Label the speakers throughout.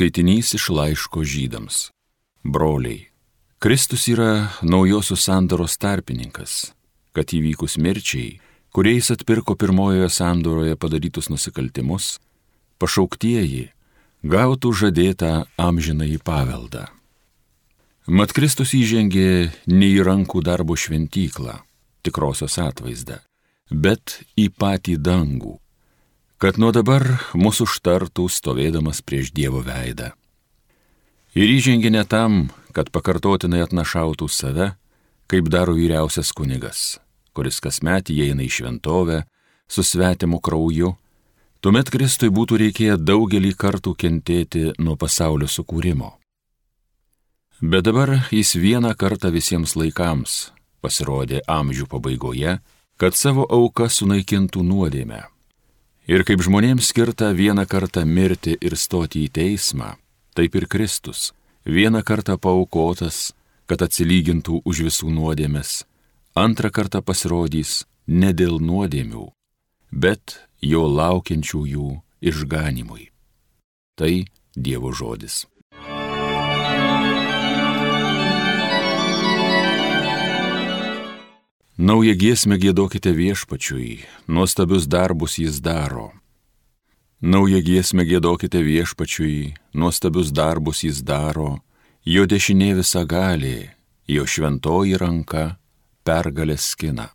Speaker 1: Skaitinys iš laiško žydams. Broliai, Kristus yra naujosios sandoros tarpininkas, kad įvykus mirčiai, kuriais atpirko pirmojoje sandoroje padarytus nusikaltimus, pašauktieji gautų žadėtą amžinąjį paveldą. Mat Kristus įžengė ne į rankų darbo šventyklą, tikrosios atvaizdą, bet į patį dangų, kad nuo dabar mūsų užtartų stovėdamas prieš Dievo veidą. Ir įžengė ne tam, kad pakartotinai atnašautų save, kaip daro vyriausias kunigas, kuris kasmet įeina į šventovę su svetimu krauju, tuomet Kristui būtų reikėję daugelį kartų kentėti nuo pasaulio sukūrimo. Bet dabar jis vieną kartą visiems laikams pasirodė amžių pabaigoje, kad savo auką sunaikintų nuodėmę Ir kaip žmonėms skirta vieną kartą mirti ir stoti į teismą, taip ir Kristus vieną kartą paukotas, kad atsilygintų už visų nuodėmes, antrą kartą pasirodys ne dėl nuodėmių, bet jo laukiančiųjų išganimui. Tai Dievo žodis. Naują giesmę gėdokite viešpačiui, nuostabius darbus jis daro. Naują giesmę gėdokite viešpačiui, nuostabius darbus jis daro, jo dešinė visa gali, jo šventoji ranka pergalę skina.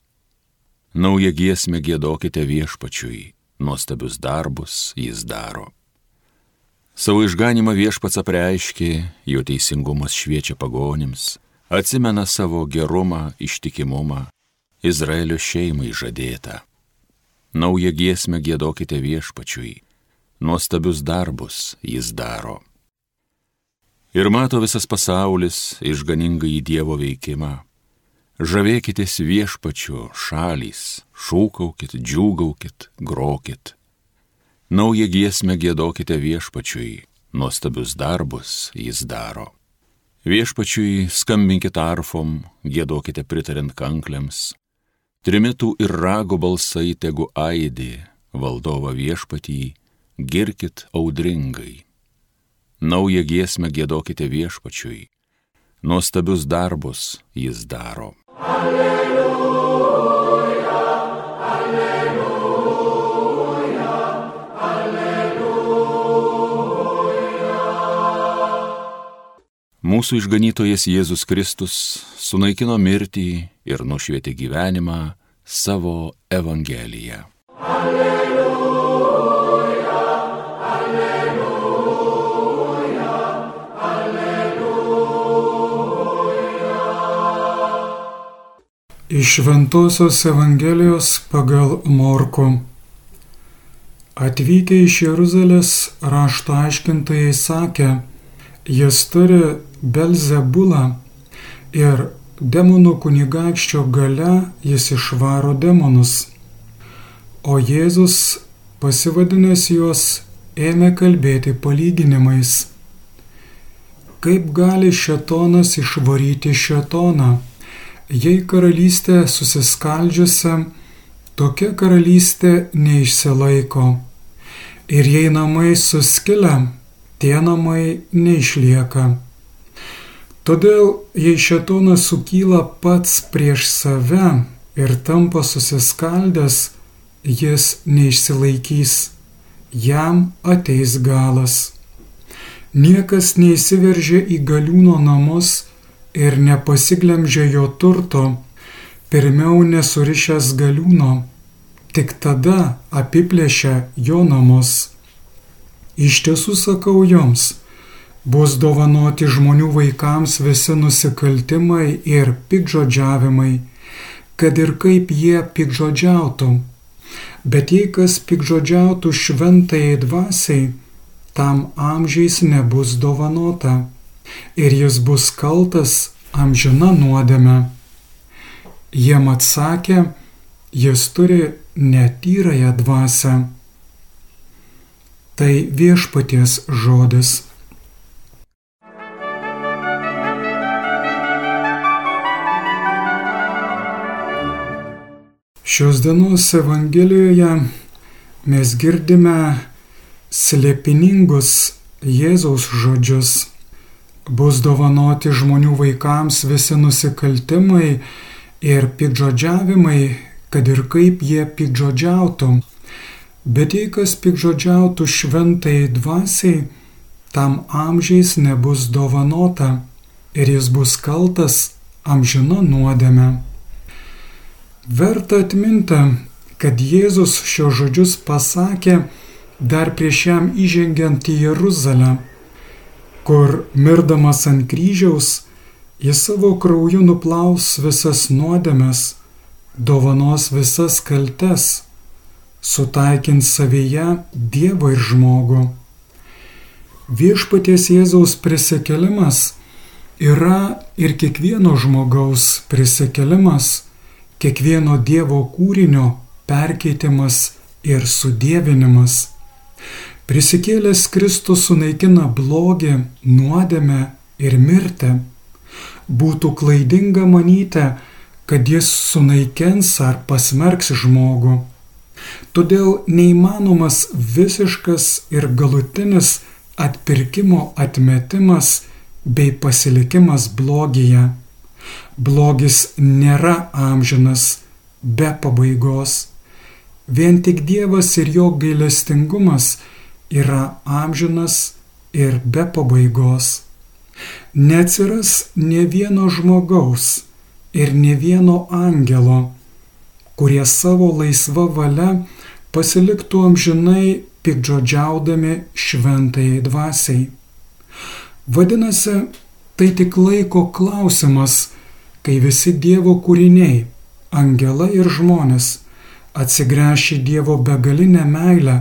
Speaker 1: Naują giesmę gėdokite viešpačiui, nuostabius darbus jis daro. Savo išganimą viešpats apreiškė, jo teisingumas šviečia pagonims, atsimena savo gerumą, ištikimumą, Izraelio šeimai žadėta. Naują giesmę gėdokite viešpačiui, nuostabius darbus jis daro. Ir mato visas pasaulis išganingai į Dievo veikimą. Žavėkitės viešpačiu šalys, šūkaukit, džiūgaukit, grokit. Naują giesmę gėdokite viešpačiui, nuostabius darbus jis daro. Viešpačiui skambinkite arfom, gėdokite pritarint kankliams, Trimitų ir rago balsai tegu aidė, valdova viešpatį, girkit audringai. Naują giesmę gėdokite viešpačiui, nuostabius darbus jis daro. Alleluja, Mūsų išganytojas Jėzus Kristus sunaikino mirtį ir nušvietė gyvenimą savo Evangeliją. Alleluja,
Speaker 2: alleluja, alleluja. Iš Ventosios Evangelijos pagal Morku. Atvykę iš Jeruzalės rašto aiškintojai sakė, jis turi Belzebulą ir demonų kunigaikščio gale jis išvaro demonus. O Jėzus, pasivadinęs juos, ėmė kalbėti palyginimais. Kaip gali šetonas išvaryti šetoną, jei karalystė susiskaldžiusi, tokia karalystė neišsilaiko. Ir jei namai suskilia, tie namai neišlieka. Todėl, jei šetonas sukyla pats prieš save ir tampa susiskaldęs, jis neišsilaikys, jam ateis galas. Niekas neįsiveržia į galiūno namus ir nepasiglemžia jo turto, pirmiau nesurišęs galiūno, tik tada apiplėšia jo namus. Iš tiesų sakau jums, Bus dovanoti žmonių vaikams visi nusikaltimai ir pikžodžiavimai, kad ir kaip jie pikžodžiautų. Bet jei kas pikžodžiautų šventai dvasiai, tam amžiais nebus dovanota ir jis bus kaltas amžina nuodėme. Jiem atsakė, jis turi netyrąją dvasę. Tai viešpaties žodis. Šios dienos Evangelijoje mes girdime slėpiningus Jėzaus žodžius. Bus dovanoti žmonių vaikams visi nusikaltimai ir pikdžodžiavimai, kad ir kaip jie pikdžodžiautų. Bet jei kas pikdžodžiautų šventai dvasiai, tam amžiais nebus dovanota ir jis bus kaltas amžino nuodėme. Verta atminti, kad Jėzus šios žodžius pasakė dar prieš jam įžengiant į Jeruzalę, kur mirdamas ant kryžiaus jis savo krauju nuplaus visas nuodėmes, dovanos visas kaltes sutaikins savyje Dievą ir žmogų. Viešpaties Jėzaus prisikelimas yra ir kiekvieno žmogaus prisikelimas, kiekvieno Dievo kūrinio perkeitimas ir sudėvinimas. Prisikėlęs Kristus sunaikina blogį, nuodėmę ir mirtį. Būtų klaidinga manyti, kad jis sunaikins ar pasmerks žmogų. Todėl neįmanomas visiškas ir galutinis atpirkimo atmetimas bei pasilikimas blogyje. Blogis nėra amžinas be pabaigos. Vien tik Dievas ir jo gailestingumas yra amžinas ir be pabaigos. Neatsiras ne vieno žmogaus ir ne vieno angelo, kurie savo laisva valia pasiliktų amžinai pikdžodžiaudami šventai dvasiai. Vadinasi, tai tik laiko klausimas, kai visi Dievo kūriniai, angelai ir žmonės atsigręši Dievo begalinę meilę,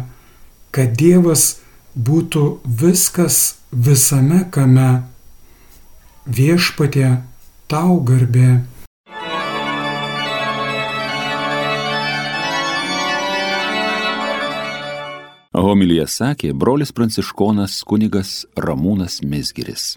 Speaker 2: kad Dievas būtų viskas visame kame. Viešpatie tau garbė.
Speaker 1: Homilyje sakė brolis pranciškonas kunigas Ramūnas Mesgiris.